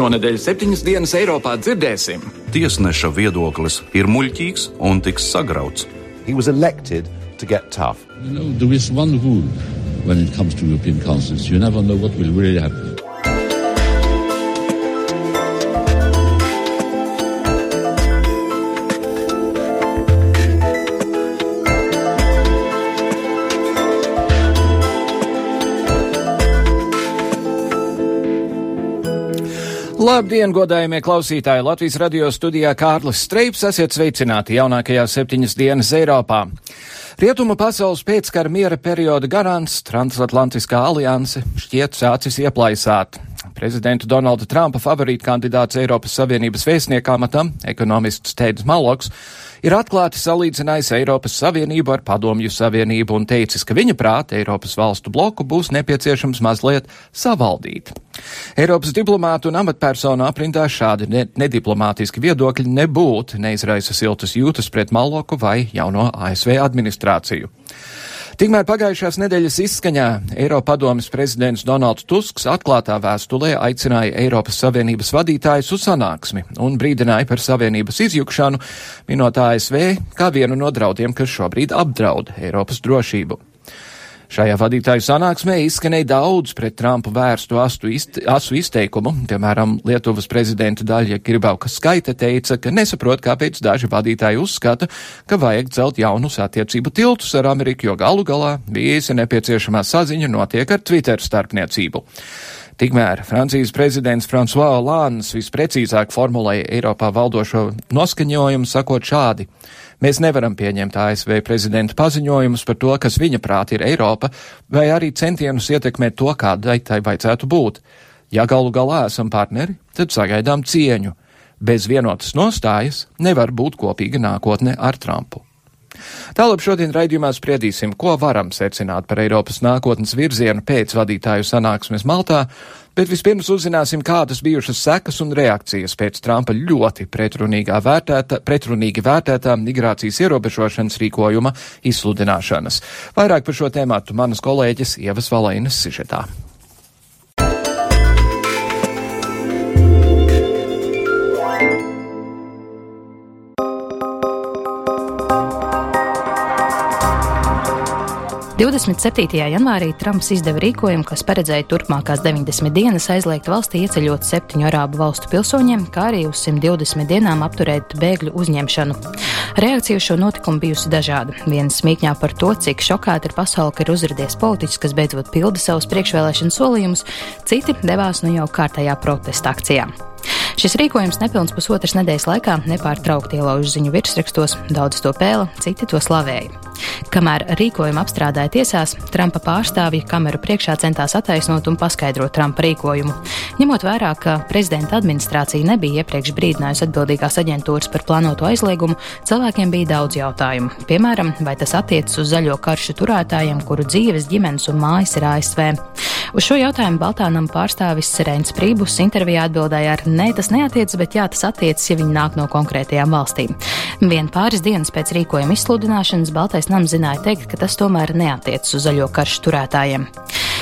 Šonadēļ septiņas dienas Eiropā dzirdēsim. Tiesneša viedoklis ir muļķīgs un tiks sagrauts. He was elected to get tough. You know, there is one rule when it comes to European councils. You never know what will really happen. Labdien, godājumie klausītāji! Latvijas radio studijā Kārlis Streips esiet sveicināti jaunākajās septiņas dienas Eiropā. Rietumu pasaules pēckara miera perioda garants Transatlantiskā alianse šķiet sācis ieplaisāt. Prezidenta Donalda Trumpa favorīta kandidāts Eiropas Savienības vēstniekā matam, ekonomists Teids Maloks, ir atklāti salīdzinājis Eiropas Savienību ar Padomju Savienību un teicis, ka viņa prāta Eiropas valstu bloku būs nepieciešams mazliet savaldīt. Eiropas diplomātu un amatpersonu aprindā šādi ne nediplomātiski viedokļi nebūtu neizraisa siltas jūtas pret Maloku vai jauno ASV administrāciju. Tikmēr pagājušās nedēļas izskaņā Eiropadomes prezidents Donalds Tusks atklātā vēstulē aicināja Eiropas Savienības vadītājus uz sanāksmi un brīdināja par Savienības izjukšanu, minot ASV kā vienu no draudiem, kas šobrīd apdraud Eiropas drošību. Šajā vadītāju sanāksmē izskanēja daudz pret Trumpu vērstu astu izt, asu izteikumu. Piemēram, Lietuvas prezidenta Daļa Kirbauka skaita teica, ka nesaprot, kāpēc daži vadītāji uzskata, ka vajag celt jaunus attiecību tiltus ar Ameriku, jo galu galā visi nepieciešamā saziņa notiek ar Twitter starpniecību. Tikmēr Francijas prezidents François Hollande visprecīzāk formulēja Eiropā valdošo noskaņojumu, sakot šādi. Mēs nevaram pieņemt ASV prezidenta paziņojumus par to, kas viņa prāt ir Eiropa, vai arī centienus ietekmēt to, kādai tai vajadzētu būt. Ja galu galā esam partneri, tad sagaidām cieņu. Bez vienotas nostājas nevar būt kopīga nākotne ar Trumpu. Tālāk šodien raidījumā spriedīsim, ko varam secināt par Eiropas nākotnes virzienu pēc vadītāju sanāksmes Maltā, bet vispirms uzzināsim, kādas bijušas sekas un reakcijas pēc Trumpa ļoti vērtētā, pretrunīgi vērtētā migrācijas ierobežošanas rīkojuma izsludināšanas. Vairāk par šo tēmātu manas kolēģis Ievas Valainas sižetā. Divdesmit janvārī Trumps izdeva rīkojumu, kas paredzēja turpmākās 90 dienas aizliegt valstī ieceļot septiņu arābu valstu pilsoņiem, kā arī uz 120 dienām apturēt bēgļu uzņemšanu. Reakcija uz šo notikumu bijusi dažāda. Viens smīkņā par to, cik šokāta ir pasaule, ka ir uzradies politiķis, kas beidzot pilda savus priekšvēlēšanu solījumus, citi devās nu jau kārtējā protesta akcijā. Šis rīkojums nepilns pusotras nedēļas laikā nepārtraukti ielauž ziņu virsrakstos, daudz to pēla, citi to slavēja. Kamēr rīkojumu apstrādāja tiesās, Trumpa pārstāvji kameru priekšā centās attaisnot un paskaidrot Trumpa rīkojumu. Ņemot vērā, ka prezidenta administrācija nebija iepriekš brīdinājusi atbildīgās aģentūras par plānoto aizliegumu, cilvēkiem bija daudz jautājumu. Piemēram, vai tas attiecas uz zaļo karšu turētājiem, kuru dzīves, ģimenes un mājas ir ASV. Uz šo jautājumu Baltānam pārstāvis Rēns Prībus intervijā atbildēja ar nē, tas neatiecas, bet jā, tas attiecas, ja viņi nāk no konkrētajām valstīm. Vien pāris dienas pēc rīkojuma izsludināšanas Baltais nams zināja teikt, ka tas tomēr neatiecas uz zaļo karšu turētājiem.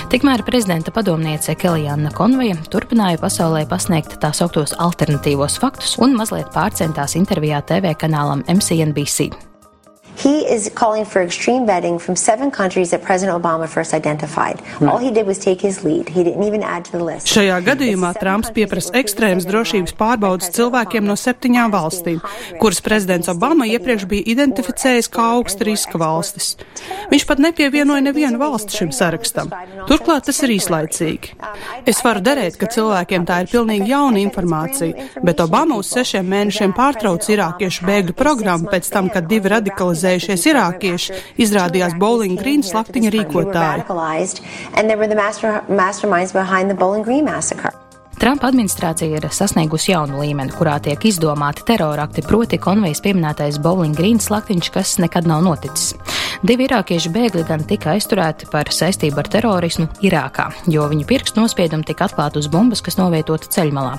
Tikmēr prezidenta padomniece Kelijāna Konveja turpināja pasaulē pasniegt tā sauktos alternatīvos faktus un mazliet pārcentās intervijā TV kanālam MCNBC. He is calling for extreme vetting from seven countries that President Obama first identified. All he did was take his lead. He didn't even add to the list. Šajā gadījumā Trumps pieprasa ekstrēmas drošības pārbaudas cilvēkiem no septiņām valstīm, kuras prezidents Obama iepriekš bija identificējis kā augsta riska valstis. Viņš pat nepievienoja nevienu valsti šim sarakstam. Turklāt tas ir īslaicīgi. Es varu derēt, ka cilvēkiem tā ir pilnīgi jauna informācija, bet Obama uz sešiem mēnešiem pārtrauc irākiešu bēgļu programmu pēc tam, kad divi radikalizēti radikalizējušies irākieši, izrādījās Bowling Green slaktiņa rīkotāji. Trumpa administrācija ir sasniegusi jaunu līmeni, kurā tiek izdomāti terorakti, proti konvejas pieminētais Bowling Green slaktiņš, kas nekad nav noticis. Divi irākiešu bēgļi gan tika aizturēti par saistību ar terorismu Irākā, jo viņu pirkstu nospiedumi tika atklāti uz bumbas, kas novietota ceļmalā.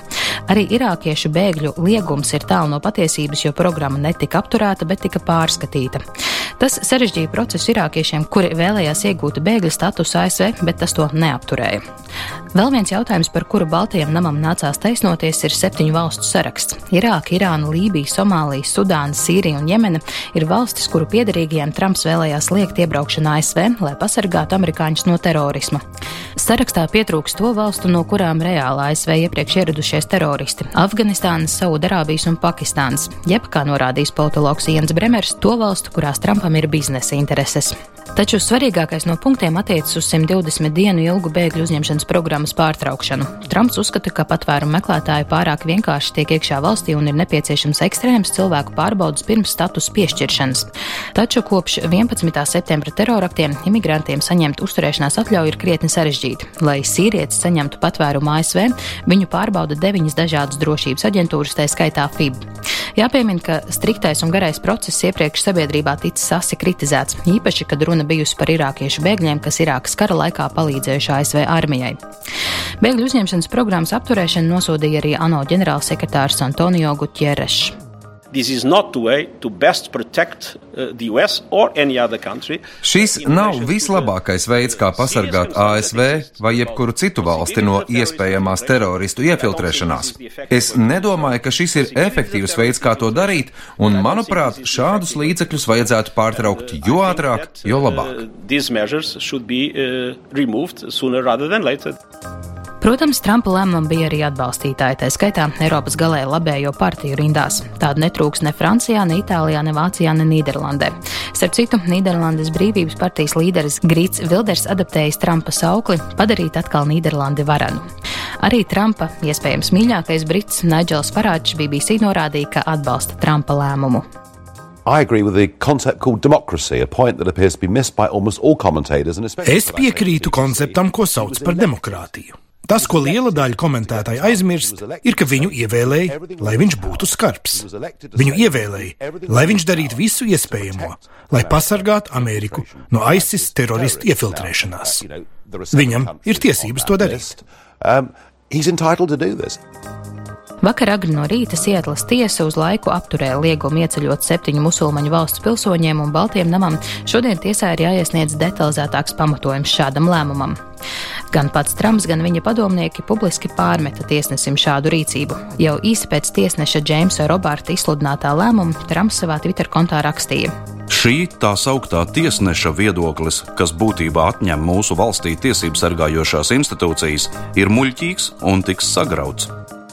Arī irākiešu bēgļu liegums ir tālu no patiesības, jo programma netika apturēta, bet tika pārskatīta. Tas sarežģīja procesu irākiešiem, kuri vēlējās iegūt bēgļu statusu ASV, bet tas to neapturēja. Vēl viens jautājums, par kuru Baltijam namam nācās taisnoties, ir septiņu valstu saraksts. Irāka, Irāna, Lībija, Somālija, Sudāna, Sīrija un Jemena ir valstis, kuru piedarīgajiem Trumps vēlējās liekt iebraukšanu ASV, lai pasargātu amerikāņus no terorisma. Sarakstā pietrūks to valstu, no kurām reāli ASV iepriekš ieradušies teroristi - Afganistānas, Saudarābijas un Pakistānas, jeb, kā norādījis politologs Jens Bremers, to valstu, kurās Trumpam ir biznesa intereses. Taču svarīgākais no punktiem attiecas uz 120 dienu ilgu bēgļu uzņemšanas programmas pārtraukšanu. Trumps uzskata, ka patvērumu meklētāji pārāk vienkārši tiek iekšā valstī un ir nepieciešams ekstrēms cilvēku pārbaudas pirms status piešķiršanas. Taču kopš 11. septembra teroraktiem imigrantiem saņemt uzturēšanās atļauju ir krietni sarežģīti. Lai sīrietis saņemtu patvērumu ASV, viņu pārbauda deviņas dažādas drošības aģentūras, tā skaitā FIB. Jāpiemina, ka striktais un garais process iepriekš sabiedrībā ticis asi kritizēts, īpaši, kad runa bijusi par irākiešu bēgļiem, kas Irākas kara laikā palīdzējuši ASV armijai. Bēgļu uzņemšanas programmas apturēšanu nosodīja arī ANO ģenerālsekretārs Antonio Gutierrešs. Šis nav vislabākais veids, kā pasargāt ASV vai jebkuru citu valsti no iespējamās teroristu iefiltrēšanās. Es nedomāju, ka šis ir efektīvs veids, kā to darīt, un, manuprāt, šādus līdzekļus vajadzētu pārtraukt jo ātrāk, jo labāk. Protams, Trumpa lēmumam bija arī atbalstītāji, tā skaitā Eiropas galēji labējo partiju rindās. Tādu netrūks ne Francijā, ne Itālijā, ne Vācijā, ne Nīderlandē. Starp citu, Nīderlandes brīvības partijas līderis Grīts Vilders adaptējis Trumpa saukli padarīt atkal Nīderlandi varanu. Arī Trumpa, iespējams mīļākais brits Nigels Farāģis BBC norādīja, ka atbalsta Trumpa lēmumu. Es piekrītu konceptam, ko sauc par demokrātiju. Tas, ko liela daļa komentētāji aizmirst, ir, ka viņu ievēlēja, lai viņš būtu skarbs. Viņu ievēlēja, lai viņš darītu visu iespējamo, lai pasargātu Ameriku no ISIS teroristu iefiltrēšanās. Viņam ir tiesības to darīt. Um, Vakar agri no rīta Sietlas tiesa uz laiku apturēja liegumu ieceļot septiņu musulmaņu valsts pilsoņiem un Baltiem namam. Šodien tiesā ir jāiesniedz detalizētāks pamatojums šādam lēmumam. Gan pats Trumps, gan viņa padomnieki publiski pārmeta tiesnesim šādu rīcību. Jau īsi pēc tiesneša Džeimsa Roberta izsludinātā lēmuma Trumps savā Twitter kontā rakstīja. Šī tā sauktā tiesneša viedoklis, kas būtībā atņem mūsu valstī tiesību sargājošās institūcijas, ir muļķīgs un tiks sagrauts.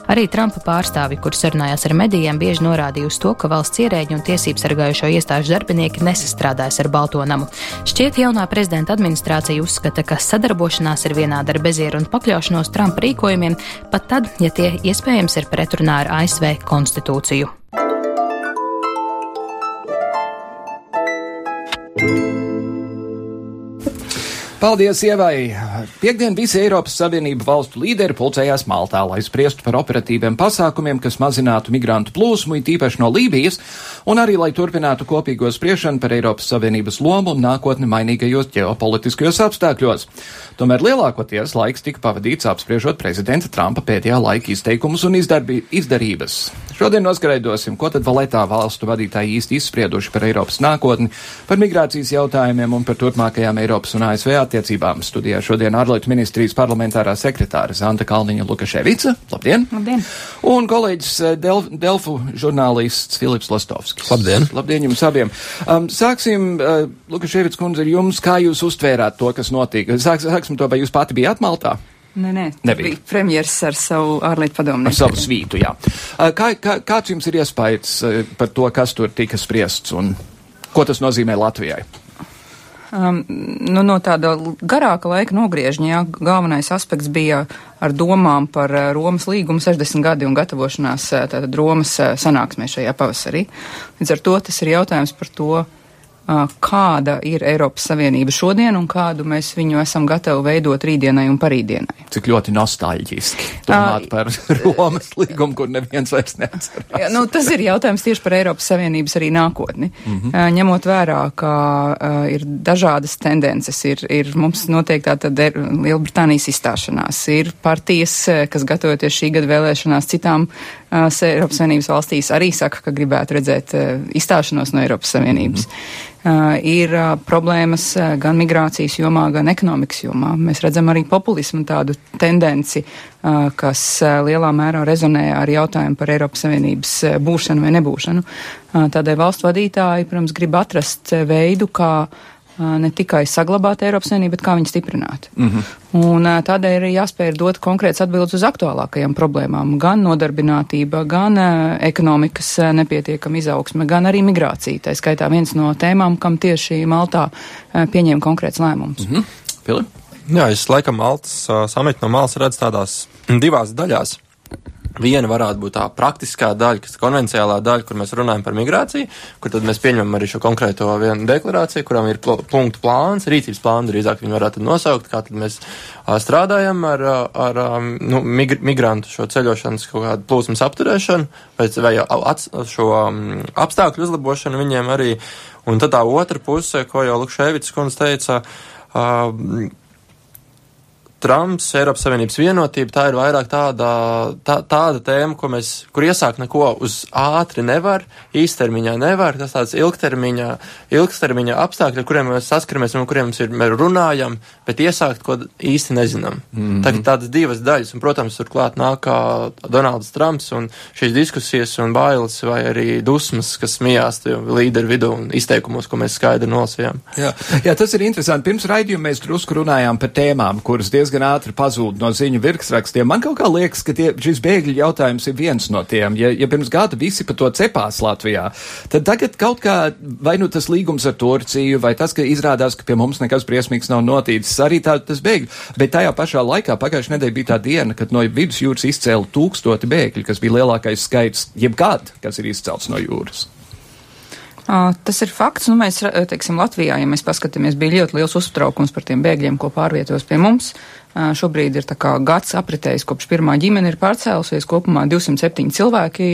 Arī Trumpa pārstāvi, kur sarunājās ar medijiem, bieži norādīja uz to, ka valsts ierēģi un tiesību sargājušo iestāžu darbinieki nesastrādājas ar Balto namu. Šķiet, jaunā prezidenta administrācija uzskata, ka sadarbošanās ir vienāda ar bezieru un pakļaušanos Trumpa rīkojumiem, pat tad, ja tie iespējams ir pretrunā ar ASV konstitūciju. Paldies, Ievai! Piektdien visi Eiropas Savienība valstu līderi pulcējās Maltā, lai spriestu par operatīviem pasākumiem, kas mazinātu migrantu plūsmu, it īpaši no Lībijas, un arī lai turpinātu kopīgo spriešanu par Eiropas Savienības lomu un nākotni mainīgajos ģeopolitiskajos apstākļos. Tomēr lielākoties laiks tika pavadīts apspriežot prezidenta Trumpa pēdējā laika izteikumus un izdarbi, izdarības. Šodien noskaidrosim, ko tad valetā valstu vadītāji īsti izsprieduši par Eiropas nākotni, par migrācijas jautājumiem un par turpmākajām Eiropas un ASV attiecībām. Studijā šodien ārlietu ministrijas parlamentārā sekretāra Zanta Kalniņa Lukaševica. Labdien! Labdien! Un kolēģis eh, Del Delfu žurnālists Filips Lastovskis. Labdien! Labdien jums abiem! Um, sāksim, uh, Lukaševics kundze, ar jums, kā jūs uztvērāt to, kas notika? Sāks, sāksim to, vai jūs pati bijāt Maltā? Nē, nē, Nebija. bija premjeras ar savu ārlietu padomu. Ar savu svītu, jā. Uh, kā, kā, kāds jums ir iespējas par to, kas tur tika spriests un ko tas nozīmē Latvijai? Um, nu, no tāda garāka laika nogriežņa, jā, galvenais aspekts bija ar domām par uh, Romas līgumu 60 gadi un gatavošanās uh, tātad Romas uh, sanāksmē šajā pavasarī. Līdz ar to tas ir jautājums par to, kāda ir Eiropas Savienība šodien un kādu mēs viņu esam gatavi veidot rītdienai un parītdienai. Cik ļoti nostalģiski domāt par Romas līgumu, kur neviens vairs neatcerās. Jā, nu, tas ir jautājums tieši par Eiropas Savienības arī nākotni. Mm -hmm. Ņemot vērā, ka uh, ir dažādas tendences, ir, ir mums noteikti tāda Lielbritānijas izstāšanās, ir partijas, kas gatavoties šī gada vēlēšanās citām Eiropas Savienības valstīs, arī saka, ka gribētu redzēt uh, izstāšanos no Eiropas Savienības. Mm -hmm. Uh, ir uh, problēmas uh, gan migrācijas jomā, gan ekonomikas jomā. Mēs redzam arī populismu tādu tendenci, kas lielā mērā rezonē ar jautājumu par Eiropas Savienības būšanu vai nebūšanu. Tādēļ valstu vadītāji, protams, grib atrast veidu, kā ne tikai saglabāt Eiropas Savienību, bet kā viņu stiprināt. Mm -hmm. Un tādēļ ir jāspēj dot konkrēts atbildes uz aktuālākajām problēmām - gan nodarbinātība, gan ekonomikas nepietiekama izaugsme, gan arī migrācija. Tā skaitā viens no tēmām, kam tieši Maltā pieņēma konkrēts lēmums. Mm -hmm. Filip? Jā, es laikam Maltas samitu no malas redzu tādās divās daļās. Viena varētu būt tā praktiskā daļa, kas ir konvencionālā daļa, kur mēs runājam par migrāciju, kur tad mēs pieņemam arī šo konkrēto vienu deklarāciju, kurām ir punktu plāns, rīcības plāns, drīzāk viņi varētu nosaukt, kā tad mēs a, strādājam ar, ar nu, migr migrantu šo ceļošanas kaut kādu plūsmas apturēšanu vai, vai ats, šo apstākļu uzlabošanu viņiem arī. Un tad tā otra puse, ko jau Lukšēvits kundze teica, uh, Trumps, Eiropas Savienības vienotība, tā ir vairāk tāda, tā, tāda tēma, ko mēs, kur iesākt neko uz ātri nevar, īstermiņā nevar, tas tāds ilgtermiņā, ilgtermiņā apstākļi, ar kuriem mēs saskaramies un kuriem mēs ir, mēs runājam, bet iesākt, ko īsti nezinām. Mm -hmm. Tā ir tādas divas daļas, un, protams, turklāt nāk Donalds Trumps un šīs diskusijas un bailes vai arī dusmas, kas smijās līderu vidū un izteikumos, ko mēs skaidri nolasījām. Jā, jā, tas ir interesanti. Pirms raidījuma mēs drusku runājām par tēmām, kuras diezgan diezgan ātri pazūd no ziņu virsrakstiem. Man kaut kā liekas, ka tie, šis bēgļu jautājums ir viens no tiem. Ja, ja pirms gada visi par to cepās Latvijā, tad tagad kaut kā vai nu tas līgums ar Turciju, vai tas, ka izrādās, ka pie mums nekas briesmīgs nav notīcis, arī tā tas bēgļu. Bet tajā pašā laikā pagājušajā nedēļā bija tā diena, kad no vidusjūras izcēla tūkstoti bēgļi, kas bija lielākais skaits jebkad, kas ir izcelts no jūras. Tas ir fakts. Nu, mēs, teiksim, Latvijā, ja mēs paskatāmies, bija ļoti liels uztraukums par tiem bēgļiem, ko pārvietos pie mums. Šobrīd ir gads apritējis, kopš pirmā ģimene ir pārcēlusies. Kopumā 207 cilvēki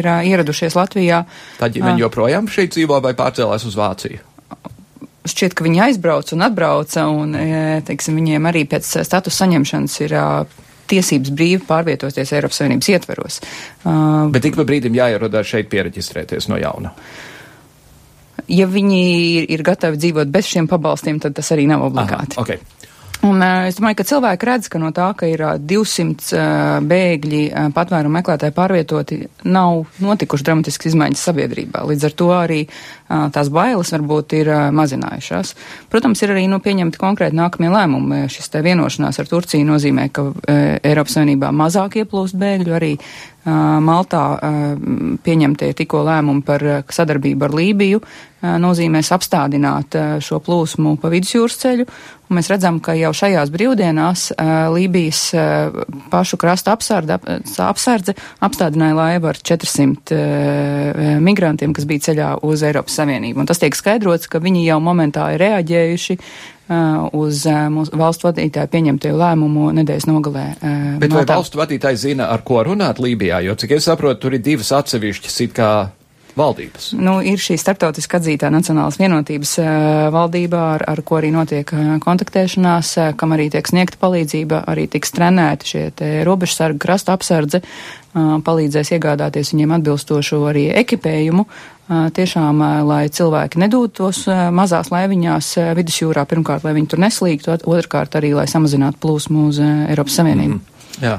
ir ieradušies Latvijā. Tā ģimene joprojām šeit dzīvo vai pārcēlās uz Vāciju? Šķiet, ka viņi aizbrauca un atbrauca, un, teiksim, viņiem arī pēc status saņemšanas ir tiesības brīvi pārvietoties Eiropas Savienības ietveros. Bet ik pa brīdim jāierodās šeit pieregistrēties no jauna. Uh, ja viņi ir, ir gatavi dzīvot bez šiem pabalstiem, tad tas arī nav obligāti. Aha, okay. Un uh, es domāju, ka cilvēki redz, ka no tā, ka ir uh, 200 uh, bēgļi uh, patvērumu meklētāji pārvietoti, nav notikuši dramatiskas izmaiņas sabiedrībā. Līdz ar to arī tās bailes varbūt ir mazinājušās. Protams, ir arī nu, pieņemti konkrēti nākamie lēmumi. Šis te vienošanās ar Turciju nozīmē, ka Eiropas Savienībā mazāk ieplūst bēgļu, arī Maltā pieņemtie tikko lēmumi par sadarbību ar Lībiju nozīmēs apstādināt šo plūsmu pa vidusjūras ceļu. Un mēs redzam, ka jau šajās brīvdienās Lībijas pašu krasta apsardze, apsardze apstādināja laivu ar 400 migrantiem, kas bija ceļā uz Eiropas Savienību. Un tas tiek skaidrots, ka viņi jau momentā ir reaģējuši Uh, uz uh, mūsu valstu vadītāju pieņemtie lēmumu nedēļas nogalē. Uh, Bet vai valstu vadītāji zina, ar ko runāt Lībijā? Jo, cik es saprotu, tur ir divas atsevišķas it kā valdības. Nu, ir šī starptautiski atzītā Nacionālas vienotības uh, valdība, ar, ar ko arī notiek uh, kontaktēšanās, uh, kam arī tiek sniegta palīdzība, arī tiks trenēti šie robežsargu krasta apsardze, palīdzēs iegādāties viņiem atbilstošu arī ekipējumu, tiešām, lai cilvēki nedotos mazās laiviņās vidusjūrā, pirmkārt, lai viņi tur neslīgtu, otrkārt arī, lai samazinātu plūsmu uz Eiropas Savienību. Mm. Jā.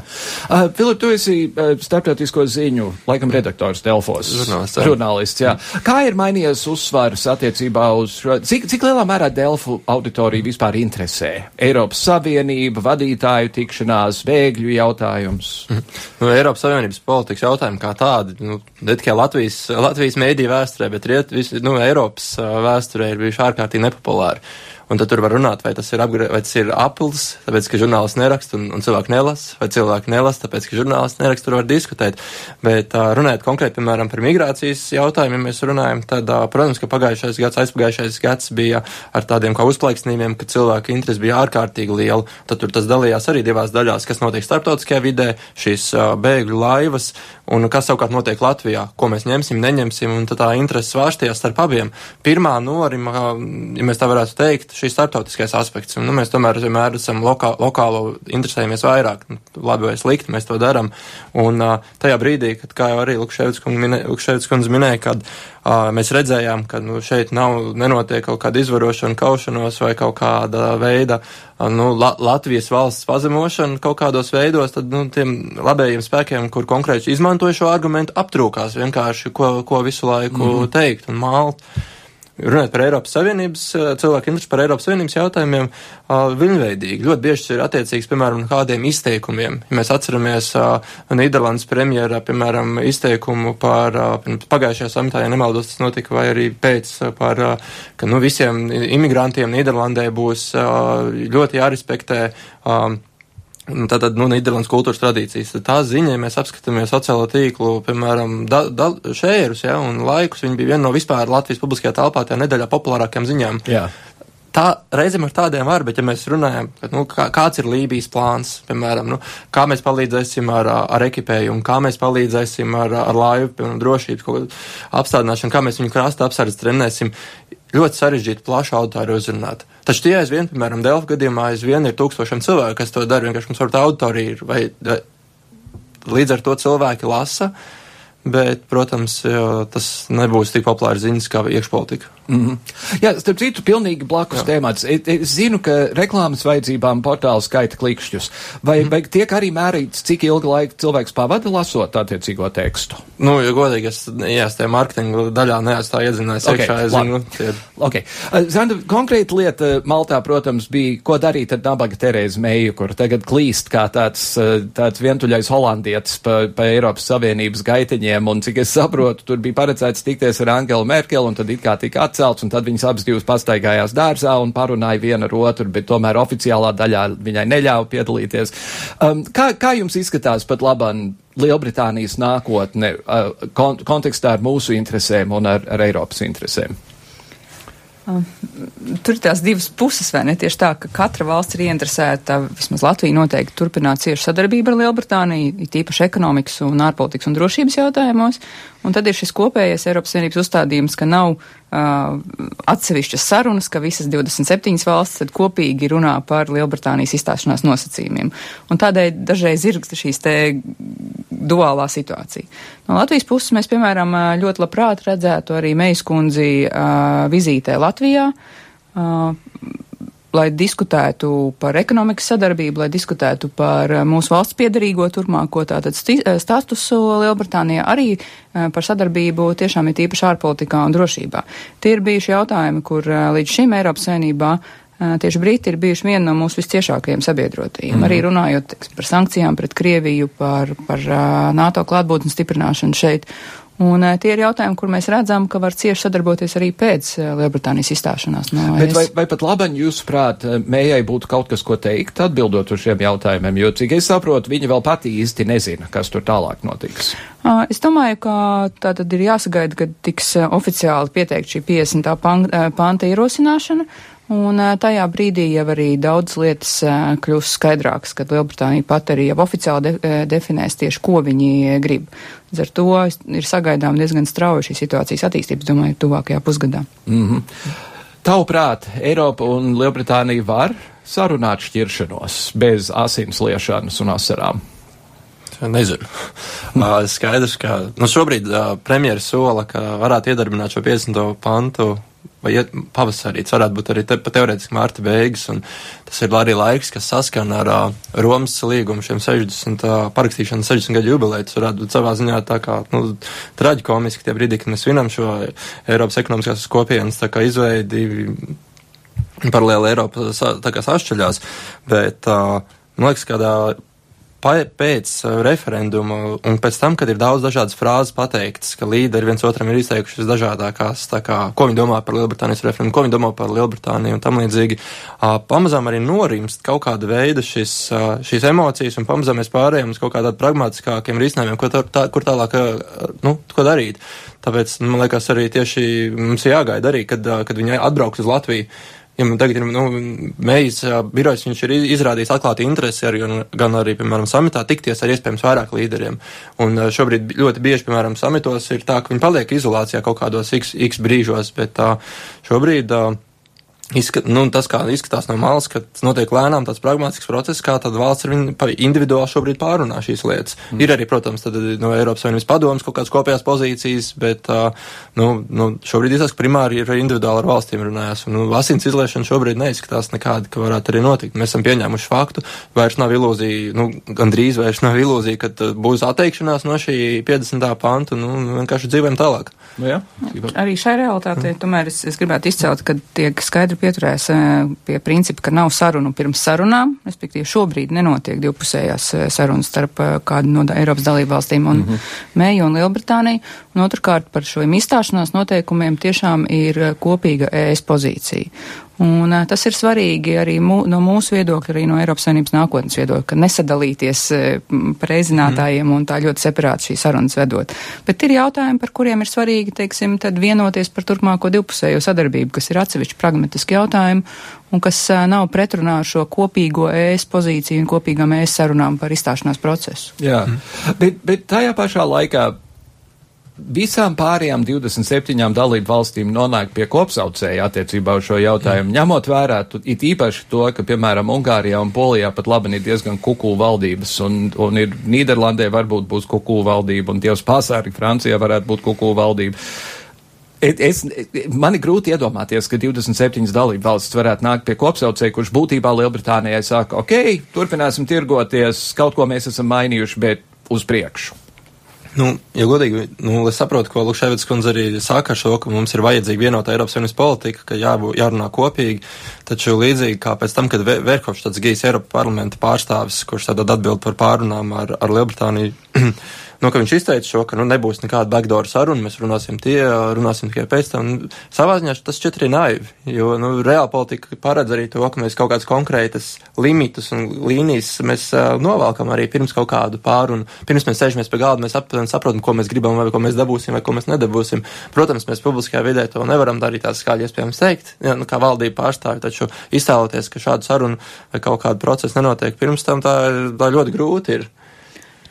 Uh, Filip, tu esi uh, starptautisko ziņu, laikam, redaktors Delfos. Žurnālists. Žurnālists, jā. Kā ir mainījies uzsvars attiecībā uz šo, cik, cik lielā mērā Delfu auditoriju vispār interesē? Eiropas Savienība, vadītāju tikšanās, bēgļu jautājums? Mm. Nu, Eiropas Savienības politikas jautājumi kā tādi, nu, ne tikai Latvijas, Latvijas mēdī vēsturē, bet riet, visi, nu, Eiropas vēsturē ir bijuši ārkārtīgi nepopulāri. Un tad tur var runāt, vai tas ir, apgre, vai tas ir apels, tāpēc, ka žurnālists neraksta un, un cilvēki nelasa, vai cilvēki nelasa, tāpēc, ka žurnālists neraksta, tur var diskutēt. Bet uh, runājot konkrēti, piemēram, par migrācijas jautājumiem, ja mēs runājam, tad, uh, protams, ka pagājušais gads, aizpagājušais gads bija ar tādiem kā uzplaiksnījumiem, ka cilvēku interesi bija ārkārtīgi liela. Tad tur tas dalījās arī divās daļās, kas notiek starptautiskajā vidē, šīs uh, bēgļu laivas, un kas savukārt notiek Latvijā, ko mēs ņemsim, neņemsim, un tā interesi svārstījās starp abiem. Pirmā norima, ja mēs tā varētu teikt, šīs starptautiskais aspekts, un nu, mēs tomēr vienmēr esam lokā, lokālo interesējamies vairāk, nu, labi vai slikti, mēs to darām, un uh, tajā brīdī, kad, kā jau arī Lukševits kundze minēja, kad uh, mēs redzējām, ka nu, šeit nav, nenotiek kaut kāda izvarošana, kaušanos vai kaut kāda veida nu, La Latvijas valsts pazemošana kaut kādos veidos, tad nu, tiem labējiem spēkiem, kur konkrēti izmantoja šo argumentu, aptrūkās vienkārši, ko, ko visu laiku mm -hmm. teikt un mālt. Runājot par Eiropas Savienības, cilvēku interesi par Eiropas Savienības jautājumiem, viņveidīgi. Ļoti bieži ir attiecīgs, piemēram, kādiem izteikumiem. Ja mēs atceramies Nīderlandes premjera, piemēram, izteikumu par pagājušajā samitā, ja nemaldos, tas notika vai arī pēc par, ka, nu, visiem imigrantiem Nīderlandē būs ļoti jārespektē Tātad, nu, Nīderlandes kultūras tradīcijas. Tā ziņa, ja mēs apskatāmies sociālo tīklu, piemēram, da, da, šērus, ja, un laikus, viņi bija viena no vispār Latvijas publiskajā telpā tajā nedēļā populārākajām ziņām. Jā. Tā reizēm ar tādiem var, bet ja mēs runājam, ka, nu, kā, kāds ir Lībijas plāns, piemēram, nu, kā mēs palīdzēsim ar, ar ekipējumu, kā mēs palīdzēsim ar, ar laivu, piemēram, drošības apstādināšanu, kā mēs viņu krasta apsardz trenēsim, ļoti sarežģīti plašu auditoriju uzrunāt. Taču tie aizvien, piemēram, Delfa gadījumā aizvien ir tūkstošiem cilvēku, kas to dara, vienkārši mums varbūt auditorija ir, vai, vai līdz ar to cilvēki lasa, bet, protams, tas nebūs tik populārs ziņas kā iekšpolitika. Mm -hmm. Jā, starp citu, pilnīgi blakus Jā. tēmats. Es zinu, ka reklāmas vajadzībām portāli skaita klikšķus. Vai, mm -hmm. vai tiek arī mērīts, cik ilgu laiku cilvēks pavada lasot attiecīgo tekstu? Nu, ja godīgi, es, es tajā mārketinga daļā neatstāju iedzinājis okay, iekšā, es zinu. Tie... Okay. Zanda, konkrēta lieta Maltā, protams, bija, ko darīt ar nabaga Terēzi Meiju, kur tagad klīst kā tāds, tāds vientuļais holandietis pa, pa Eiropas Savienības gaiteņiem, un cik es saprotu, tur bija paredzēts tikties ar Angelu Merkeli, un tad it kā tika atcelts, un tad viņas abas divas pastaigājās dārzā un parunāja viena ar otru, bet tomēr oficiālā daļā viņai neļāva piedalīties. Um, kā, kā jums izskatās pat labāk Lielbritānijas nākotne uh, kont kontekstā ar mūsu interesēm un ar, ar Eiropas interesēm? Um, tur ir tās divas puses, vai ne? Tieši tā, ka katra valsts ir ieinteresēta, vismaz Latvija noteikti turpināt ciešu sadarbību ar Lielbritāniju, it īpaši ekonomikas un ārpolitikas un drošības jautājumos. Un tad ir šis kopējais Eiropas Savienības uzstādījums, ka nav uh, atsevišķas sarunas, ka visas 27 valstis tad kopīgi runā par Lielbritānijas izstāšanās nosacījumiem. Un tādēļ dažreiz ir šīs te duālā situācija. No Latvijas puses mēs, piemēram, ļoti labprāt redzētu arī Meiskundzi uh, vizītē Latvijā. Uh, lai diskutētu par ekonomikas sadarbību, lai diskutētu par mūsu valsts piedarīgo turpmāko tātad statusu Lielbritānijā, arī par sadarbību tiešām ir tīpaši ārpolitikā un drošībā. Tie ir bijuši jautājumi, kur līdz šim Eiropas saimnībā Tieši Briti ir bijuši viena no mūsu visciešākajiem sabiedrotajiem. Mm. Arī runājot teiks, par sankcijām pret Krieviju, par, par NATO klātbūtnes stiprināšanu šeit. Un tie ir jautājumi, kur mēs redzam, ka var cieši sadarboties arī pēc Lielbritānijas izstāšanās. No Bet vai, vai pat labi, jūsuprāt, mējai būtu kaut kas, ko teikt, atbildot uz šiem jautājumiem, jo, cik es saprotu, viņa vēl pati īsti nezina, kas tur tālāk notiks. Es domāju, ka tā tad ir jāsagaida, kad tiks oficiāli pieteikt šī 50. panta ierosināšana. Un tajā brīdī jau arī daudz lietas kļūs skaidrākas, kad Lielbritānija pat arī jau oficiāli de, definēs tieši, ko viņi grib. Līdz ar to ir sagaidām diezgan strauja šī situācijas attīstības, domāju, tuvākajā pusgadā. Mm -hmm. Tavuprāt, Eiropa un Lielbritānija var sarunāt šķiršanos bez asins liešanas un asarām? Nezinu. skaidrs, ka nu, šobrīd premjeras sola, ka varētu iedarbināt šo 50. pantu vai iet, pavasarī. Tas varētu būt arī te, teorētiski mārta beigas, un tas ir arī laiks, kas saskana ar uh, Romas līgumu šiem 60, uh, parakstīšanu 60 gadu jubileju. Tas varētu būt savā ziņā tā kā, nu, traģikomiski tie brīdī, kad mēs svinam šo Eiropas ekonomiskās kopienas izveidi paralēli Eiropa tā kā sašķeļās, bet, uh, man liekas, kādā pēc referenduma un pēc tam, kad ir daudz dažādas frāzes pateiktas, ka līderi viens otram ir izteikuši visdažādākās, tā kā, ko viņi domā par Lielbritānijas referendumu, ko viņi domā par Lielbritāniju un tam līdzīgi, pamazām arī norimst kaut kāda veida šis, šīs emocijas un pamazām mēs pārējām uz kaut kādām pragmatiskākiem risinājumiem, ko tā, tā, kur tālāk, nu, ko darīt. Tāpēc, man liekas, arī tieši mums jāgaida arī, kad, kad viņi atbrauks uz Latviju Ja man tagad ir, nu, mēģis birojs, viņš ir izrādījis atklāti interesi arī, gan arī, piemēram, samitā tikties ar iespējams vairāk līderiem. Un šobrīd ļoti bieži, piemēram, samitos ir tā, ka viņi paliek izolācijā kaut kādos x, x brīžos, bet šobrīd Izskat, nu, tas, kā izskatās no malas, ka tas notiek lēnām, tāds pragmatisks process, kā tad valsts ar viņu individuāli šobrīd pārunā šīs lietas. Mm. Ir arī, protams, tad no Eiropas Savienības padomas kaut kādas kopējās pozīcijas, bet, uh, nu, nu, šobrīd izskatās, ka primāri ir individuāli ar valstīm runājās. Un, nu, asins izliešana šobrīd neizskatās nekāda, ka varētu arī notikt. Mēs esam pieņēmuši faktu, vairs nav ilūzija, nu, gandrīz vairs nav ilūzija, ka būs atteikšanās no šī 50. panta, nu, vienkārši dzīvojam tālāk. Nu, jā, arī šai realitātei, mm. tomēr es, es gribētu izcelt, ka tiek skaidri skaidri pieturēs eh, pie principa, ka nav sarunu pirms sarunām, respektīvi šobrīd nenotiek divpusējās eh, sarunas starp eh, kādu no Eiropas dalību valstīm un mm -hmm. Mēju un Lielbritāniju, un otrkārt par šiem izstāšanās noteikumiem tiešām ir kopīga ES pozīcija. Un tas ir svarīgi arī mū, no mūsu viedokļa, arī no Eiropas Savienības nākotnes viedokļa, ka nesadalīties par reizinātājiem mm. un tā ļoti separāti šīs sarunas vedot. Bet ir jautājumi, par kuriem ir svarīgi, teiksim, tad vienoties par turpmāko divpusējo sadarbību, kas ir atsevišķi pragmatiski jautājumi un kas nav pretrunā ar šo kopīgo ES pozīciju un kopīgām ES sarunām par izstāšanās procesu. Jā, mm. bet, bet tajā pašā laikā visām pārējām 27 dalību valstīm nonāk pie kopsaucēja attiecībā uz šo jautājumu, mm. ņemot vērā tu, it īpaši to, ka, piemēram, Ungārijā un Polijā pat labi ir diezgan kukulu valdības, un, un ir Nīderlandē varbūt būs kukulu valdība, un Dievs pasārgi Francijā varētu būt kukulu valdība. Es, man ir grūti iedomāties, ka 27 dalību valsts varētu nākt pie kopsaucēja, kurš būtībā Lielbritānijai saka, ok, turpināsim tirgoties, kaut ko mēs esam mainījuši, bet uz priekšu. Nu, ja godīgi, nu, es saprotu, ko Lukševits kundze arī saka ar šo, ka mums ir vajadzīga vienota Eiropas Savienības politika, ka jābū, jārunā kopīgi, taču līdzīgi kā pēc tam, kad Verhofs tāds gijis Eiropa parlamenta pārstāvis, kurš tad atbild par pārunām ar, ar Lielbritāniju, nu, ka viņš izteica šo, ka nu, nebūs nekāda backdoor saruna, mēs runāsim tie, runāsim tikai pēc tam. Savā ziņā tas šķiet arī naivi, jo nu, reāla politika paredz arī to, ka mēs kaut kādas konkrētas limitus un līnijas mēs uh, novelkam arī pirms kaut kādu pārunu. Pirms mēs sēžamies pie galda, mēs aptuveni saprotam, ko mēs gribam, vai ko mēs dabūsim, vai ko mēs nedabūsim. Protams, mēs publiskajā vidē to nevaram darīt tā skaļi, iespējams teikt, ja, nu, kā valdība pārstāvja, taču iztēloties, ka šādu sarunu vai kaut kādu procesu nenotiek pirms tam, tā, tā ļoti grūti ir.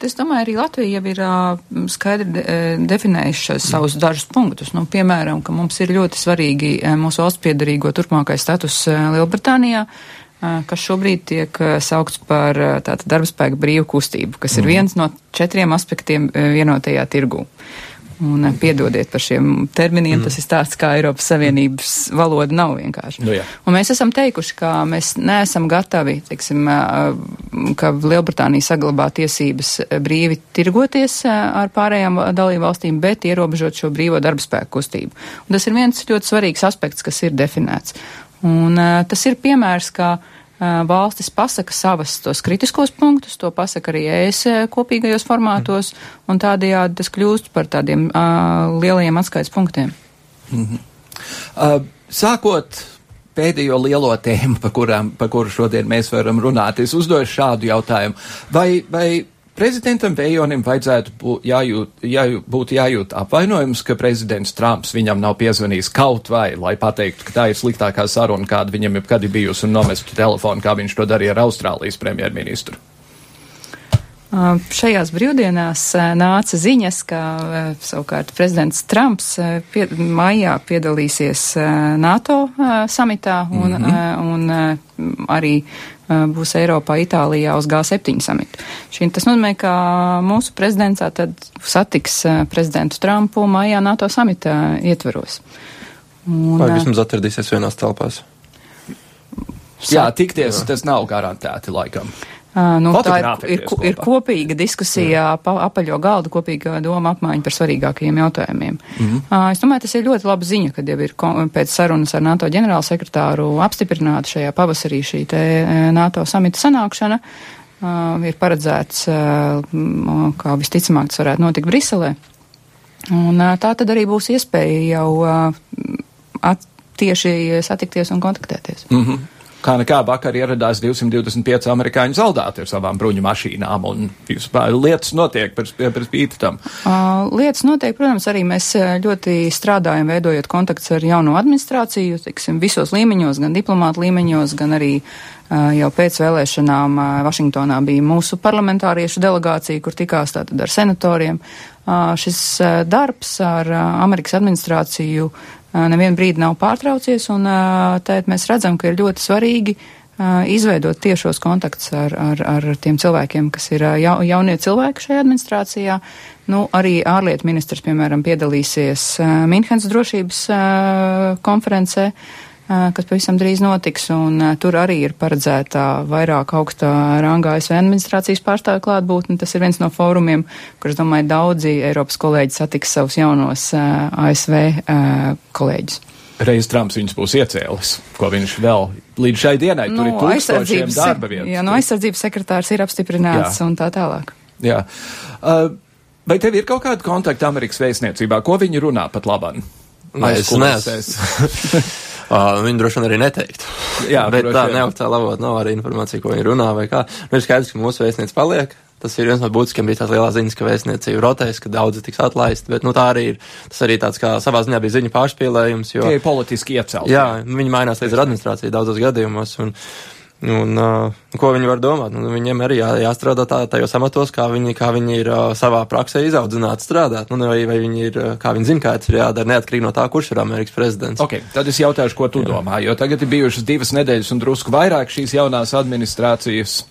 Es domāju, arī Latvija jau ir uh, skaidri de, definējuši savus dažus punktus. Nu, piemēram, ka mums ir ļoti svarīgi mūsu valsts piedarīgo turpmākais status Lielbritānijā kas šobrīd tiek saukts par tātad darbspēka brīvu kustību, kas ir mhm. viens no četriem aspektiem vienotajā tirgū. Un piedodiet par šiem terminiem, mm. tas ir tāds, kā Eiropas Savienības valoda nav vienkārši. Nu, jā. un mēs esam teikuši, ka mēs neesam gatavi, teiksim, ka Lielbritānija saglabā tiesības brīvi tirgoties ar pārējām dalību valstīm, bet ierobežot šo brīvo darba spēku kustību. Un tas ir viens ļoti svarīgs aspekts, kas ir definēts. Un tas ir piemērs, ka valstis pasaka savas tos kritiskos punktus, to pasaka arī ES kopīgajos formātos, un tādējādi tas kļūst par tādiem uh, lielajiem atskaits punktiem. Mm -hmm. uh, sākot pēdējo lielo tēmu, par, kurām, par kuru šodien mēs varam runāt, es uzdošu šādu jautājumu. Vai, vai Prezidentam Vējonim vajadzētu būt jājūt, jājūt, būt jājūt apvainojums, ka prezidents Trumps viņam nav piezvanījis kaut vai, lai pateiktu, ka tā ir sliktākā saruna, kāda viņam jebkad ir bijusi un nomestu telefonu, kā viņš to darīja ar Austrālijas premjerministru. Šajās brīvdienās nāca ziņas, ka savukārt prezidents Trumps pie, maijā piedalīsies NATO samitā un, mm -hmm. un arī būs Eiropā, Itālijā uz G7 samitu. Šī, tas nozīmē, ka mūsu prezidents tad satiks prezidentu Trumpu maijā NATO samita ietveros. Un, Vai vismaz atradīsies vienās telpās? Jā, tikties jā. tas nav garantēti laikam. Uh, nu, tā ir, ir, ir kopīga diskusija, pa, apaļo galdu, kopīga doma apmaiņa par svarīgākajiem jautājumiem. Mm -hmm. es domāju, tas ir ļoti laba ziņa, kad jau ir pēc sarunas ar NATO ģenerālsekretāru apstiprināta šajā pavasarī šī te NATO samita sanākšana. ir paredzēts, kā visticamāk tas varētu notikt Briselē. Un tā tad arī būs iespēja jau at, tieši satikties un kontaktēties. Mm -hmm. Kā nekā vakar ieradās 225 amerikāņu soldāti ar savām bruņu mašīnām, un vispār lietas notiek par, par spīti tam. Uh, lietas notiek, protams, arī mēs ļoti strādājam, veidojot kontakts ar jauno administrāciju, tiksim, visos līmeņos, gan diplomātu līmeņos, gan arī uh, jau pēc vēlēšanām uh, Vašingtonā bija mūsu parlamentāriešu delegācija, kur tikās tātad ar senatoriem. Šis darbs ar Amerikas administrāciju nevienu brīdi nav pārtraucies, un tēt mēs redzam, ka ir ļoti svarīgi izveidot tiešos kontaktus ar, ar, ar tiem cilvēkiem, kas ir ja, jaunie cilvēki šajā administrācijā. Nu, arī ārlietu ministrs, piemēram, piedalīsies Minhenes drošības konferencē kas pavisam drīz notiks, un tur arī ir paredzēta vairāk augstā rangā ASV administrācijas pārstāvju klātbūtne. Tas ir viens no fórumiem, kur, es domāju, daudzi Eiropas kolēģi satiks savus jaunos ASV kolēģus. Reiz Trumps viņus būs iecēlis, ko viņš vēl līdz šai dienai nu, tur ir tūkstošiem darba vietas. Jā, no aizsardzības sekretārs ir apstiprināts jā. un tā tālāk. Jā. Uh, vai tev ir kaut kāda kontakta Amerikas vēstniecībā? Ko viņi runā pat labāk? Nē, es neesmu. Uh, viņi droši vien arī neteiktu. Jā, bet tā neoficiāli avot nav arī informācija, ko viņi runā vai kā. Nu, ir skaidrs, ka mūsu vēstnieks paliek. Tas ir viens no būtiskiem, bija tās lielās ziņas, ka vēstniecība rotēs, ka daudzi tiks atlaisti, bet, nu, tā arī ir, tas arī tāds kā savā ziņā bija ziņu pārspīlējums, jo. Tie ir politiski iecelti. Jā, viņi mainās līdz ar administrāciju daudzos gadījumos, un, Un, uh, ko viņi var domāt? Nu, viņiem arī jā, jāstrādā tā, tajos amatos, kā viņi, kā viņi ir uh, savā praksē izaudzināti strādāt. Nu, vai, vai viņi ir, kā viņi zina, kā tas ir jādara, neatkarīgi no tā, kurš ir Amerikas prezidents. Okay, tad es jautāšu, ko tu jā. domā, jo tagad ir bijušas divas nedēļas un drusku vairāk šīs jaunās administrācijas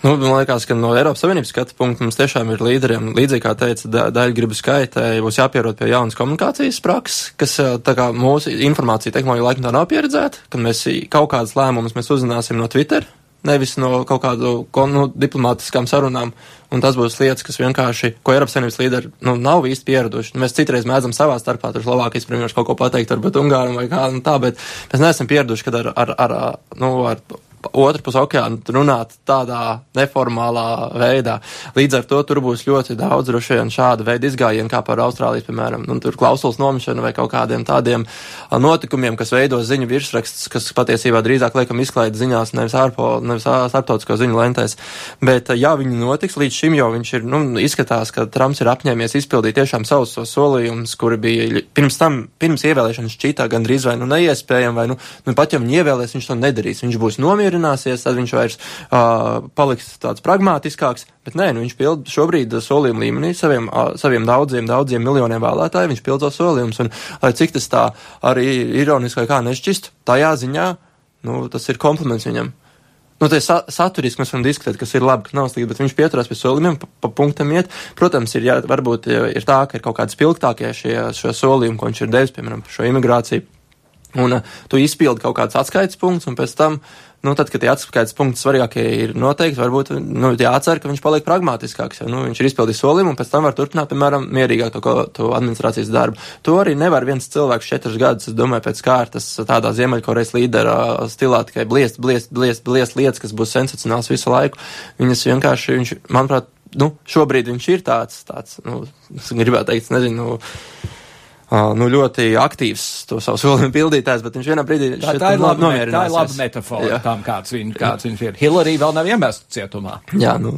Nu, man liekas, ka no Eiropas Savienības skatu punkta mums tiešām ir līderiem, līdzīgi kā teica, da, daļa gribu skaitē, būs jāpierod pie jaunas komunikācijas prakses, kas tā kā mūsu informācija tehnoloģija laikam tā nav pieredzēta, ka mēs kaut kādas lēmumus mēs uzzināsim no Twitter, nevis no kaut kādu nu, diplomātiskām sarunām. Un tas būs lietas, kas vienkārši, ko Eiropas Savienības līderi nu, nav īsti pieraduši. Mēs citreiz mēdzam savā starpā, tur Slovākijas premjeras kaut ko pateikt, varbūt Ungāram vai kā nu, tā, bet mēs neesam pieraduši, kad ar, ar, ar, nu, ar otru pusi okeāna runāt tādā neformālā veidā. Līdz ar to tur būs ļoti daudz droši vien šāda veida izgājienu, kā par Austrālijas, piemēram, nu, tur klausulas nomšana vai kaut kādiem tādiem notikumiem, kas veido ziņu virsrakstus, kas patiesībā drīzāk liekam izklaida ziņās, nevis ārpo, nevis starptautisko ziņu lentēs. Bet, ja viņi notiks līdz šim, jo viņš ir, nu, izskatās, ka Trumps ir apņēmies izpildīt tiešām savus tos solījumus, kuri bija pirms tam, pirms ievēlēšanas šķītā gandrīz vai nu neiespējami, vai nu, nu pat ja viņi ievēlēs, viņš to nedarīs. Viņš būs nomierināts nomierināsies, tad viņš vairs uh, paliks tāds pragmātiskāks. Bet nē, nu, viņš pild šobrīd solījumu līmenī saviem, uh, saviem daudziem, daudziem miljoniem vēlētāju. Viņš pild tos solījumus, un lai cik tas tā arī ironiski kā nešķist, tajā ziņā, nu, tas ir kompliments viņam. Nu, tā sa saturiski mēs varam diskutēt, kas ir labi, kas nav slikti, bet viņš pieturās pie solījumiem, pa, pa punktam iet. Protams, ir, jā, varbūt ir tā, ka ir kaut kādi spilgtākie šie, šie solījumi, ko viņš ir devis, piemēram, par šo imigrāciju. Un uh, tu izpildi kaut kāds atskaites punkts, un pēc tam nu, tad, kad tie atskaites punkti svarīgākie ir noteikti, varbūt nu, jācer, ka viņš paliek pragmātiskāks. Jo, nu, viņš ir izpildījis solījumu un pēc tam var turpināt, piemēram, mierīgāk to, to administrācijas darbu. To arī nevar viens cilvēks četrus gadus, es domāju, pēc kārtas tādā Ziemeļkorejas līdera stilā tikai bliest, bliest, bliest, bliest lietas, kas būs sensacionāls visu laiku. Viņas vienkārši, viņš, manuprāt, nu, šobrīd viņš ir tāds, tāds, nu, gribētu teikt, nezinu, nu, nu, ļoti aktīvs to savu solījumu pildītājs, bet viņš vienā brīdī tā, tā ir laba, tā ir laba metafora jā. tam, kāds, viņ, kāds viņš ir. Hillary vēl nav iemest cietumā. Jā, nu,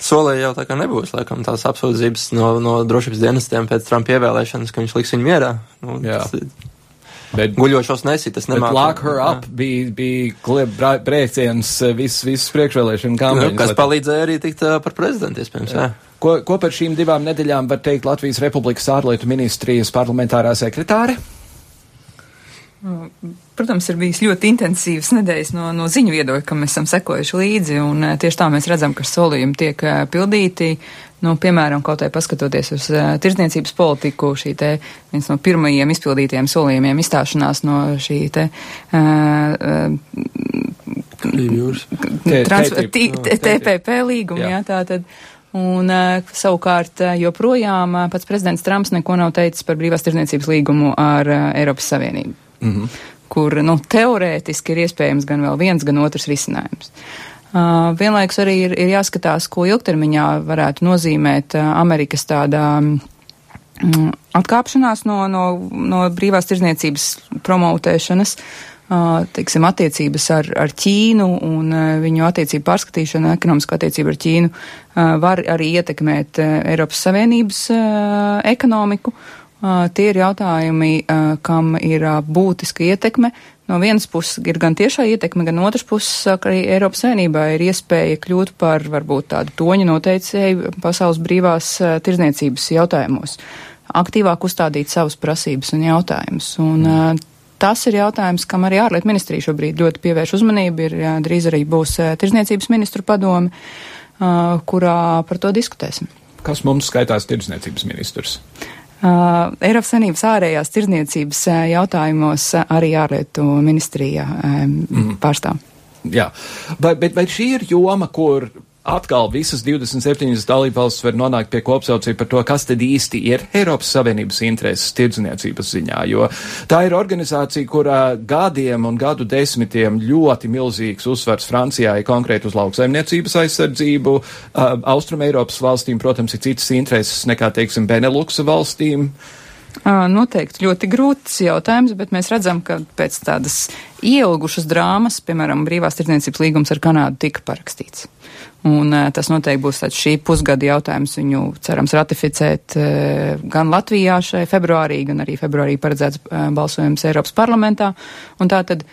solīja jau tā kā nebūs, laikam, tās apsūdzības no, no drošības dienestiem pēc Trumpa ievēlēšanas, ka viņš liks viņu mierā. Nu. Tas, Bet, Guļošos nesīt, tas nemāku. Lock her up jā. bija, bija brēciens visas, visas priekšvēlēšana kampaņas. Nu, kas palīdzēja arī tikt uh, par prezidentu, iespējams, jā. jā. Ko, ko par šīm divām nedēļām var teikt Latvijas Republikas ārlietu ministrijas parlamentārā sekretāre? Protams, ir bijis ļoti intensīvas nedēļas no, no ziņu viedokļa, kam mēs esam sekojuši līdzi, un tieši tā mēs redzam, ka solījumi tiek pildīti. Nu, piemēram, kaut vai paskatoties uz uh, tirdzniecības politiku, šī te viens no pirmajiem izpildītiem solījumiem izstāšanās no šī te. Uh, uh, TPP līguma, jā, tā tad. Un uh, savukārt joprojām uh, pats prezidents Trumps neko nav teicis par brīvās tirdzniecības līgumu ar uh, Eiropas Savienību, mm -hmm. kur nu, teorētiski ir iespējams gan vēl viens, gan otrs risinājums. Uh, vienlaikus arī ir, ir jāskatās, ko ilgtermiņā varētu nozīmēt Amerikas tādā atkāpšanās no, no, no brīvās tirzniecības promotēšanas. Teiksim, attiecības ar, ar Ķīnu un viņu attiecību pārskatīšana, ekonomisko attiecību ar Ķīnu var arī ietekmēt Eiropas Savienības ekonomiku. Tie ir jautājumi, kam ir būtiska ietekme No vienas puses ir gan tiešā ietekme, gan otras puses arī Eiropas Savienībā ir iespēja kļūt par varbūt tādu toņu noteicēju pasaules brīvās uh, tirzniecības jautājumos, aktīvāk uzstādīt savas prasības un jautājumus. Un, uh, Tas ir jautājums, kam arī ārlietu ministrija šobrīd ļoti pievērš uzmanību. Ir drīz arī būs tirzniecības ministru padome, kurā par to diskutēsim. Kas mums skaitās tirzniecības ministrs? Uh, Eiropas Savienības ārējās tirdzniecības uh, jautājumos uh, arī ārlietu ministrija um, mm. pārstāv. Jā, vai, bet vai šī ir joma, kur atkal visas 27 dalībvalstis var nonākt pie kopsaucēja par to, kas tad īsti ir Eiropas Savienības intereses tirdzniecības ziņā, jo tā ir organizācija, kurā gadiem un gadu desmitiem ļoti milzīgs uzsvars Francijā ir konkrēti uz lauksaimniecības aizsardzību, uh, Austrum Eiropas valstīm, protams, ir citas intereses nekā, teiksim, Beneluksa valstīm. Noteikti ļoti grūts jautājums, bet mēs redzam, ka pēc tādas ielgušas drāmas, piemēram, brīvās tirdzniecības līgums ar Kanādu tika parakstīts. Un tas noteikti būs tāds šī pusgada jautājums. Viņu cerams ratificēt gan Latvijā šai februārī, gan arī februārī paredzēts balsojums Eiropas parlamentā. Un tā tad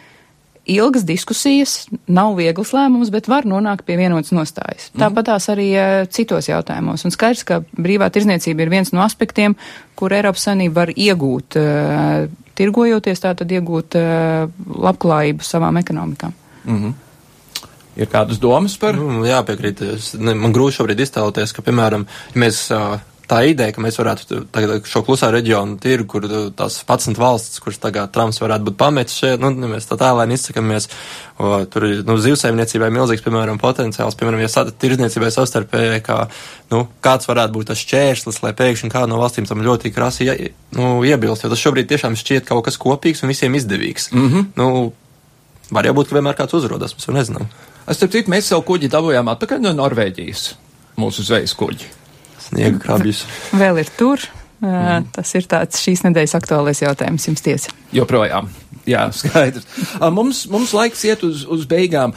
ilgas diskusijas, nav viegls lēmums, bet var nonākt pie vienotas nostājas. Mm. Tāpat tās arī uh, citos jautājumos. Un skaidrs, ka brīvā tirzniecība ir viens no aspektiem, kur Eiropas Savienība var iegūt, uh, tirgojoties, tātad iegūt uh, labklājību savām ekonomikām. Mm -hmm. Ir kādas domas par? Nu, jā, piekrīt. Man grūti šobrīd iztēloties, ka, piemēram, ja mēs tā ideja, ka mēs varētu tagad šo klusā reģionu tirgu, kur tās 11 valstis, kuras tagad Trumps varētu būt pametis šeit, nu, mēs tā tālēni izsakamies, o, tur ir, nu, zivsaimniecībai milzīgs, piemēram, potenciāls, piemēram, ja sata tirdzniecībai savstarpēji, kā, nu, kāds varētu būt tas šķērslis, lai pēkšņi kāda no valstīm tam ļoti krasi, ja, nu, iebilst, jo tas šobrīd tiešām šķiet kaut kas kopīgs un visiem izdevīgs. Mm -hmm. Nu, var jau būt, ka vienmēr kāds uzrodas, mēs jau nezinām. Es citu, mēs savu kuģi dabūjām atpakaļ no Norvēģijas. Mūsu zvejas kuģi. Sniega krabjus. Vēl ir tur. Mm. Tas ir tāds šīs nedēļas aktuālais jautājums jums tiesa. Joprojām. Jā, skaidrs. Mums, mums laiks iet uz, uz beigām.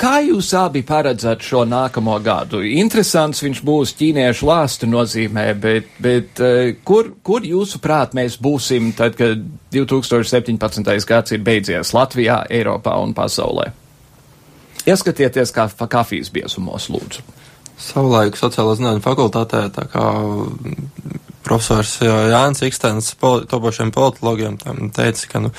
Kā jūs abi paredzat šo nākamo gadu? Interesants viņš būs ķīniešu lāstu nozīmē, bet, bet kur, kur jūsuprāt mēs būsim tad, kad 2017. gads ir beidzies Latvijā, Eiropā un pasaulē? Ieskatieties kā kafijas biezumos, lūdzu. Savulaik sociālo zinātņu fakultātē, tā kā profesors Jānis Ikstens topošiem politologiem teica, ka, nu,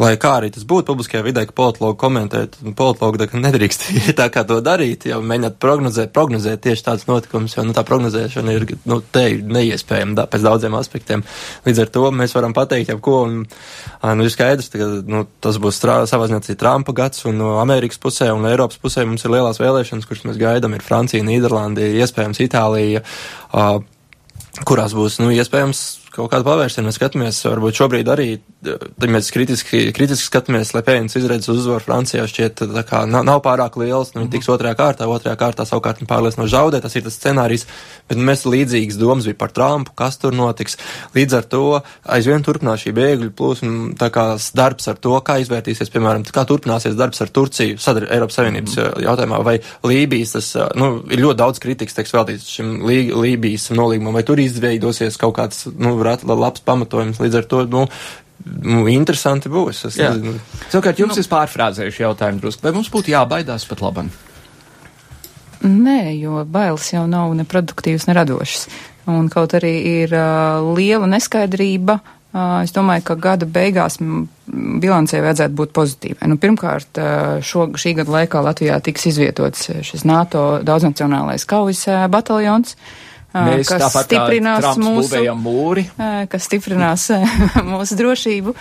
lai kā arī tas būtu publiskajā vidē, ka politologi komentēt, politologi nedrīkst tā kā to darīt, jau mēģināt prognozēt, prognozēt tieši tāds notikums, jo, nu, tā prognozēšana ir, nu, te ir neiespējama da, pēc daudziem aspektiem. Līdz ar to mēs varam pateikt jau ko, un, nu, ir skaidrs, ka, nu, tas būs strā, savā ziņā Trumpa gads, un no Amerikas pusē un Eiropas pusē mums ir lielās vēlēšanas, kuras mēs gaidām, ir Francija, Nīderlanda, iespējams Itālija, uh, kurās būs, nu, iespējams kaut kādu pavērsienu. Mēs skatāmies, varbūt šobrīd arī, tad mēs kritiski, kritiski skatāmies, lai pēļņas izredzes uzvaru Francijā šķiet kā nav, nav pārāk liels, nu, viņi tiks otrajā kārtā, otrajā kārtā savukārt viņi pārliecino zaudē, tas ir tas scenārijs, bet nu, mēs līdzīgas domas bija par Trumpu, kas tur notiks. Līdz ar to aizvien turpinās šī bēgļu plūsma, tā kā darbs ar to, kā izvērtīsies, piemēram, kā turpināsies darbs ar Turciju, sadar Eiropas Savienības mm jautājumā, vai Lībijas, tas, nu, ir ļoti daudz kritikas, teiks, veltīts šim Lībijas nolīgumam, vai tur izveidosies kaut kāds, nu, labs pamatojums. Līdz ar to, nu, Nu, interesanti būs. Es nezinu. Savukārt, jums nu, ir pārfrāzējuši jautājumu drusku. Vai mums būtu jābaidās pat labam? Nē, jo bailes jau nav neproduktīvas, neradošas. Un kaut arī ir uh, liela neskaidrība, uh, es domāju, ka gada beigās bilancē vajadzētu būt pozitīvai. Nu, pirmkārt, uh, šo, šī gada laikā Latvijā tiks izvietots šis NATO daudznacionālais kaujas uh, bataljons. Uh, Mēs kas stiprinās mūsu, mūri. kas stiprinās mūsu drošību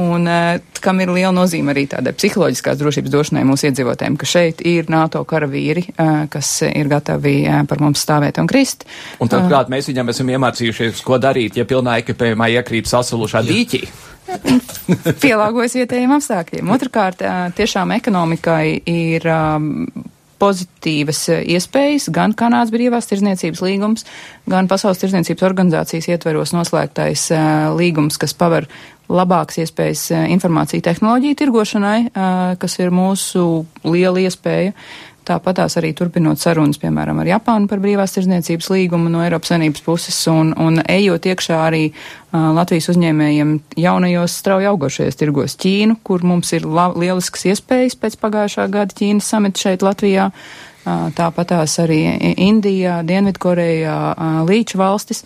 un kam ir liela nozīme arī tādai psiholoģiskās drošības došanai mūsu iedzīvotājiem, ka šeit ir NATO karavīri, kas ir gatavi par mums stāvēt un krist. Un turklāt mēs viņam esam iemācījušies, ko darīt, ja pilnā ekipējumā iekrīt sasulušā dīķī. Pielāgojas vietējiem apstākļiem. Otrakārt, tiešām ekonomikai ir pozitīvas iespējas, gan Kanādas brīvās tirzniecības līgums, gan Pasaules tirzniecības organizācijas ietveros noslēgtais līgums, kas paver labākas iespējas informāciju tehnoloģiju tirgošanai, kas ir mūsu liela iespēja. Tāpat tās arī turpinot sarunas, piemēram, ar Japānu par brīvās tirzniecības līgumu no Eiropas Savienības puses un, un ejot iekšā arī uh, Latvijas uzņēmējiem jaunajos strauji augošajos tirgos Ķīnu, kur mums ir lielisks iespējas pēc pagājušā gada Ķīnas samita šeit Latvijā. Uh, tāpat tās arī Indijā, Dienvidkorejā, uh, Līča valstis.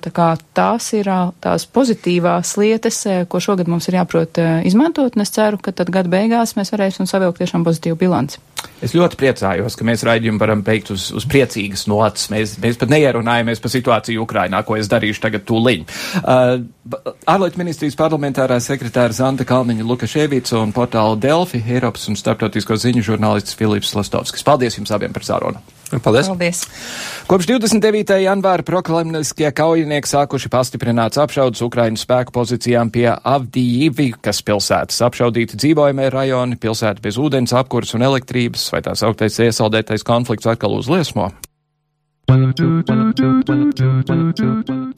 Tā kā tās ir tās pozitīvās lietas, ko šogad mums ir jāprot izmantot, un es ceru, ka tad gada beigās mēs varēsim savilkt tiešām pozitīvu bilanci. Es ļoti priecājos, ka mēs raidījumu varam beigt uz, uz priecīgas nots. Mēs, mēs pat neierunājamies par situāciju Ukrainā, ko es darīšu tagad tūliņ. Uh, ārlietu ministrijas parlamentārā sekretāra Zanta Kalniņa Lukaševica un portāla Delfi, Eiropas un starptautisko ziņu žurnālists Filips Lastovskis. Paldies jums abiem par sārunu! Paldies! Paldies. Kopš 29. janvāra proklamniskie kaujinieki sākuši pastiprināts apšaudas Ukraiņu spēku pozīcijām pie Avdijivkas pilsētas. Apšaudīti dzīvojamie rajoni, pilsēta bez ūdens, apkurs un elektrības, vai tās augtais iesaldētais konflikts atkal uzliesmo?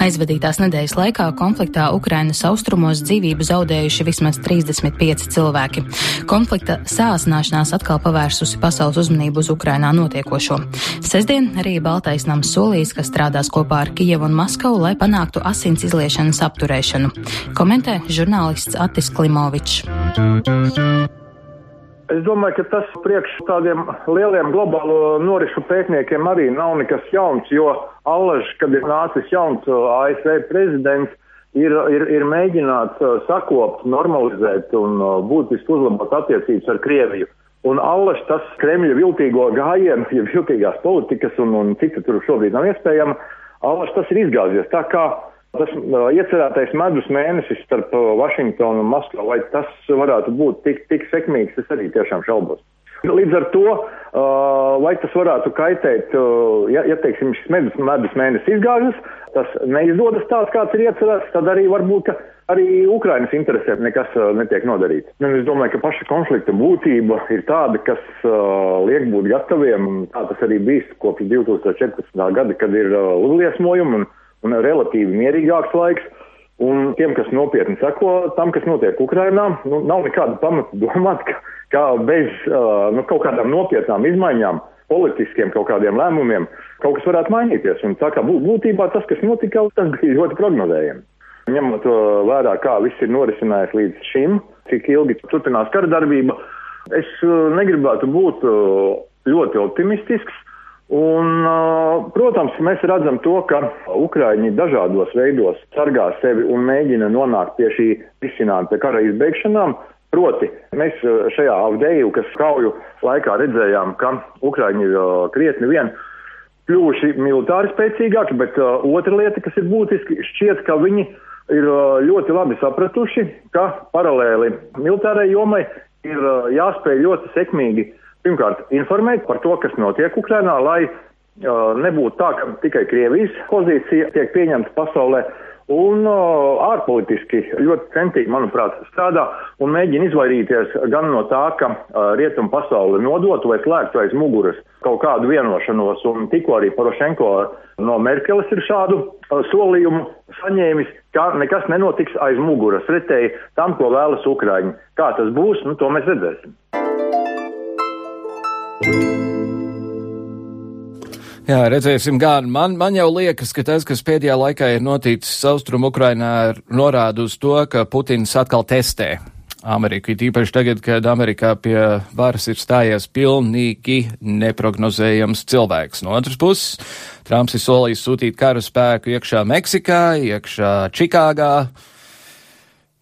Aizvadītās nedēļas laikā konfliktā Ukrainas austrumos dzīvību zaudējuši vismaz 35 cilvēki. Konflikta sāsināšanās atkal pavērsusi pasaules uzmanību uz Ukrainā notiekošo. Sesdien arī Baltais nams solījis, ka strādās kopā ar Kijevu un Maskavu, lai panāktu asins izliešanas apturēšanu. Komentē žurnālists Atis Klimovičs. Es domāju, ka tas priekš tādiem lieliem globālo norisu pētniekiem arī nav nekas jauns, jo allaž, kad ir nācis jauns uh, ASV prezidents, ir, ir, ir mēģināts uh, sakopt, normalizēt un uh, būtiski uzlabot attiecības ar Krieviju. Un allaž tas Kremļa viltīgo gājienu, ja viltīgās politikas un, un cik tur šobrīd nav iespējama, allaž tas ir izgāzies. Tā kā Tas iecerētais medus mēnesis starp Vašingtonu un Maskavu, vai tas varētu būt tik, tik sekmīgs, es arī tiešām šaubos. Līdz ar to, vai tas varētu kaitēt, ja, ja teiksim, šis medus, medus mēnesis izgāžas, tas neizdodas tāds, kāds ir iecerēts, tad arī varbūt, arī Ukrainas interesē nekas netiek nodarīts. Un es domāju, ka paša konflikta būtība ir tāda, kas liek būt gataviem, tā tas arī bijis kopš 2014. gada, kad ir uzliesmojumi un relatīvi mierīgāks laiks. Un tiem, kas nopietni seko tam, kas notiek Ukrainā, nu, nav nekāda pamata domāt, ka, ka bez uh, nu, kaut kādām nopietnām izmaiņām, politiskiem kaut kādiem lēmumiem, kaut kas varētu mainīties. Un tā kā būtībā tas, kas notika, tas bija ļoti prognozējami. Ņemot vērā, kā viss ir norisinājies līdz šim, cik ilgi turpinās kara darbība, es negribētu būt ļoti optimistisks. Un, protams, mēs redzam to, ka Ukraiņi dažādos veidos sargā sevi un mēģina nonākt pie šī risinājuma, pie kara izbeigšanām. Proti, mēs šajā avdeju, kas kauju laikā redzējām, ka Ukraiņi ir krietni vien kļuvuši militāri spēcīgāki, bet otra lieta, kas ir būtiski, šķiet, ka viņi ir ļoti labi sapratuši, ka paralēli militārai jomai ir jāspēj ļoti sekmīgi pirmkārt informēt par to, kas notiek Ukrainā, lai uh, nebūtu tā, ka tikai Krievijas pozīcija tiek pieņemta pasaulē. Un uh, ārpolitiski ļoti centīgi, manuprāt, strādā un mēģina izvairīties gan no tā, ka uh, rietumu pasauli nodotu vai slēgtu aiz muguras kaut kādu vienošanos, un tikko arī Porošenko no Merkeles ir šādu uh, solījumu saņēmis, ka nekas nenotiks aiz muguras, pretēji tam, ko vēlas Ukraiņi. Kā tas būs, nu, to mēs redzēsim. Jā, redzēsim, gan man, man jau liekas, ka tas, kas pēdējā laikā ir noticis Austrum Ukrainā, norāda uz to, ka Putins atkal testē Ameriku. Tīpaši tagad, kad Amerikā pie varas ir stājies pilnīgi neprognozējams cilvēks. No otras puses, Trumps ir solījis sūtīt kara spēku iekšā Meksikā, iekšā Čikāgā.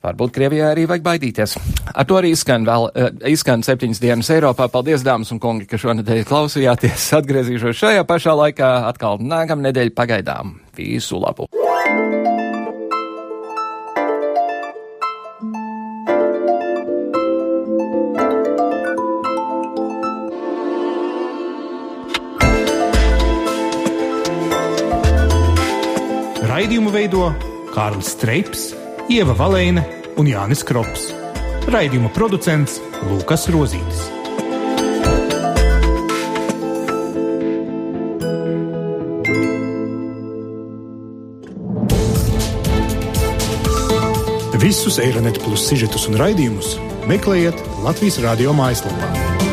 Varbūt Krievijā arī vajag baidīties. Ar to arī izskan, vēl, uh, izskan septiņas dienas Eiropā. Paldies, dāmas un kungi, ka šonadēļ klausījāties. Atgriezīšos šajā pašā laikā atkal nākamnedēļ pagaidām. Visu labu! Raidījumu veido Kārlis Streips Ieva Valēna un Jānis Krops. Raidījuma producents Lukas Rozītis. Visus Eironet plus sižetus un raidījumus meklējiet Latvijas radio mājaslapā.